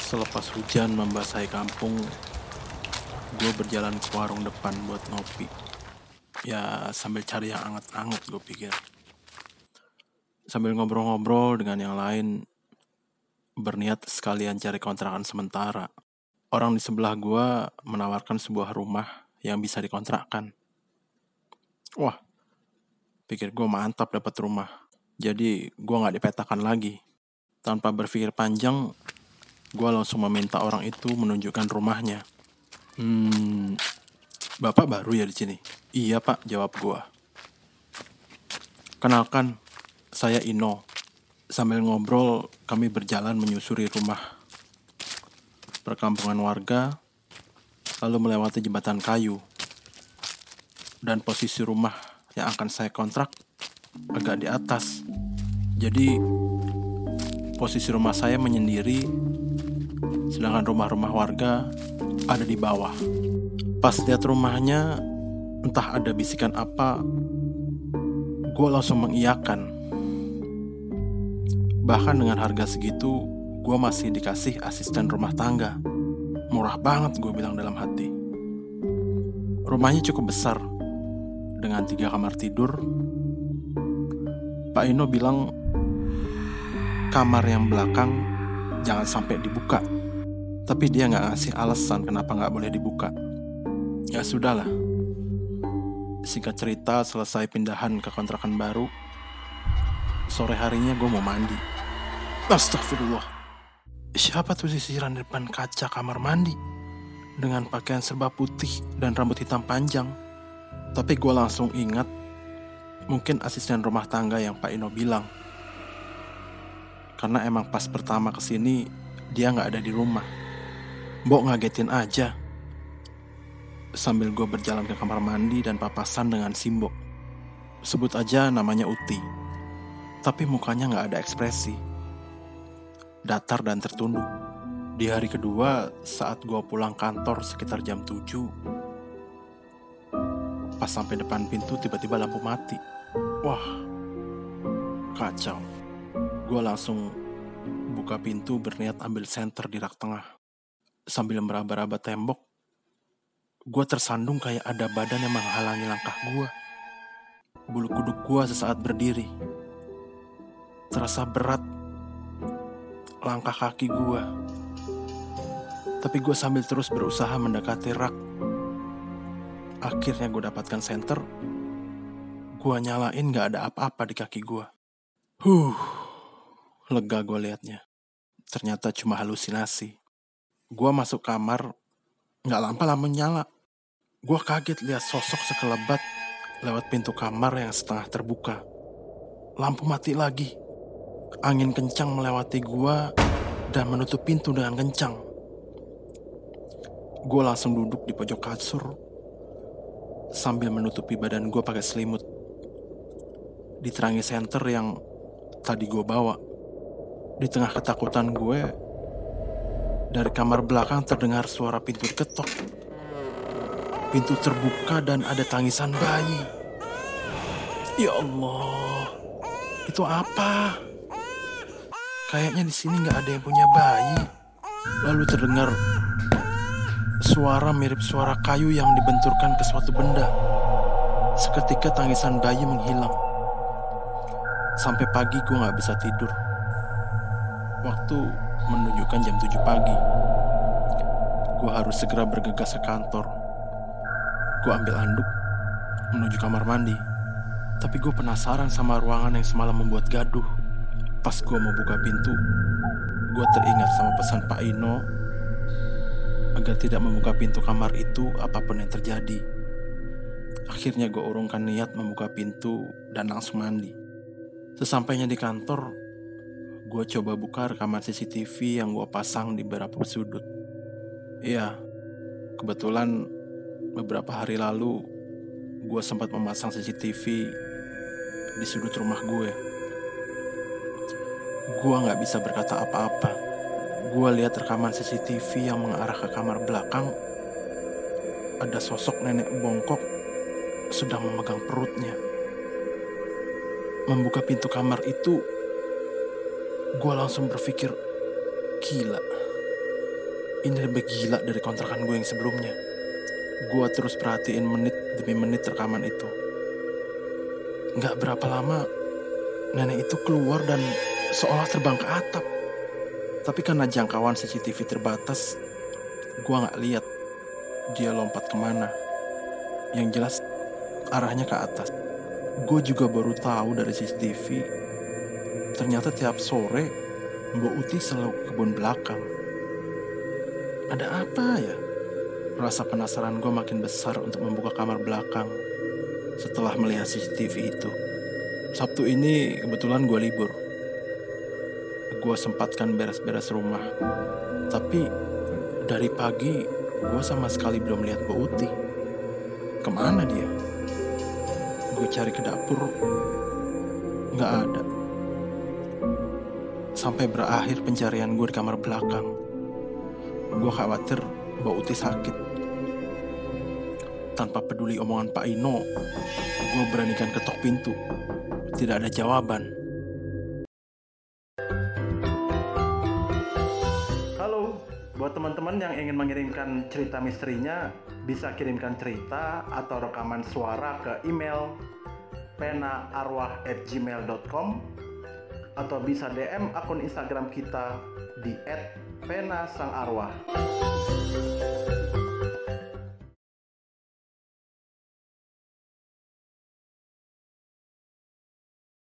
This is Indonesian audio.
Selepas hujan membasahi kampung, gue berjalan ke warung depan buat ngopi. Ya sambil cari yang anget-anget gue pikir. Sambil ngobrol-ngobrol dengan yang lain, berniat sekalian cari kontrakan sementara. Orang di sebelah gue menawarkan sebuah rumah yang bisa dikontrakkan. Wah, pikir gue mantap dapat rumah. Jadi gue nggak dipetakan lagi. Tanpa berpikir panjang, gue langsung meminta orang itu menunjukkan rumahnya. Hmm, bapak baru ya di sini? Iya pak, jawab gue. Kenalkan, saya Ino. Sambil ngobrol, kami berjalan menyusuri rumah perkampungan warga, lalu melewati jembatan kayu. Dan posisi rumah yang akan saya kontrak agak di atas. Jadi posisi rumah saya menyendiri, sedangkan rumah-rumah warga ada di bawah. Pas lihat rumahnya, entah ada bisikan apa, gue langsung mengiyakan. Bahkan dengan harga segitu, gue masih dikasih asisten rumah tangga. Murah banget gue bilang dalam hati. Rumahnya cukup besar, dengan tiga kamar tidur. Pak Ino bilang kamar yang belakang jangan sampai dibuka. Tapi dia nggak ngasih alasan kenapa nggak boleh dibuka. Ya sudahlah. Singkat cerita selesai pindahan ke kontrakan baru. Sore harinya gue mau mandi. Astagfirullah. Siapa tuh sisiran depan kaca kamar mandi? Dengan pakaian serba putih dan rambut hitam panjang. Tapi gue langsung ingat mungkin asisten rumah tangga yang Pak Ino bilang. Karena emang pas pertama ke sini dia nggak ada di rumah. Mbok ngagetin aja. Sambil gue berjalan ke kamar mandi dan papasan dengan Simbo. Sebut aja namanya Uti. Tapi mukanya nggak ada ekspresi. Datar dan tertunduk. Di hari kedua, saat gue pulang kantor sekitar jam 7, pas sampai depan pintu tiba-tiba lampu mati. Wah, kacau. Gue langsung buka pintu berniat ambil senter di rak tengah. Sambil meraba-raba tembok, gue tersandung kayak ada badan yang menghalangi langkah gue. Bulu kuduk gue sesaat berdiri. Terasa berat langkah kaki gue. Tapi gue sambil terus berusaha mendekati rak. Akhirnya gue dapatkan senter. Gue nyalain gak ada apa-apa di kaki gue. Huh, lega gue liatnya. Ternyata cuma halusinasi. Gue masuk kamar, gak lampa-lama nyala. Gue kaget lihat sosok sekelebat lewat pintu kamar yang setengah terbuka. Lampu mati lagi. Angin kencang melewati gua dan menutup pintu dengan kencang. Gue langsung duduk di pojok kasur sambil menutupi badan gue pakai selimut. Diterangi senter yang tadi gue bawa. Di tengah ketakutan gue, dari kamar belakang terdengar suara pintu diketok. Pintu terbuka dan ada tangisan bayi. Ya Allah, itu apa? Kayaknya di sini nggak ada yang punya bayi. Lalu terdengar suara mirip suara kayu yang dibenturkan ke suatu benda. Seketika tangisan bayi menghilang. Sampai pagi gue nggak bisa tidur. Waktu menunjukkan jam 7 pagi. Gue harus segera bergegas ke kantor. Gue ambil anduk menuju kamar mandi. Tapi gue penasaran sama ruangan yang semalam membuat gaduh. Pas gue mau buka pintu, gue teringat sama pesan Pak Ino agar tidak membuka pintu kamar itu apa pun yang terjadi. Akhirnya gue urungkan niat membuka pintu dan langsung mandi. Sesampainya di kantor, gue coba buka rekaman CCTV yang gue pasang di beberapa sudut. Iya, kebetulan beberapa hari lalu gue sempat memasang CCTV di sudut rumah gue. Gue nggak bisa berkata apa-apa. Gue lihat rekaman CCTV yang mengarah ke kamar belakang. Ada sosok nenek bongkok sedang memegang perutnya. Membuka pintu kamar itu, gue langsung berpikir, gila. ini lebih gila dari kontrakan gue yang sebelumnya. Gue terus perhatiin menit demi menit rekaman itu. Nggak berapa lama, nenek itu keluar dan seolah terbang ke atap. Tapi karena jangkauan CCTV terbatas, gue nggak lihat dia lompat ke mana. Yang jelas arahnya ke atas. Gue juga baru tahu dari CCTV, ternyata tiap sore Mbak Uti selalu ke kebun belakang. Ada apa ya? Rasa penasaran gue makin besar untuk membuka kamar belakang setelah melihat CCTV itu. Sabtu ini kebetulan gue libur. Gue sempatkan beres-beres rumah. Tapi dari pagi gue sama sekali belum lihat Mbak Uti. Ke mana dia? Gue cari ke dapur, nggak ada. Sampai berakhir pencarian gue di kamar belakang. Gue khawatir Mbak Uti sakit. Tanpa peduli omongan Pak Ino, gue beranikan ketok pintu. Tidak ada jawaban. Halo, buat teman-teman yang ingin mengirimkan cerita misterinya, bisa kirimkan cerita atau rekaman suara ke email penaarwah@gmail.com atau bisa DM akun Instagram kita di @pena_sang_arwah.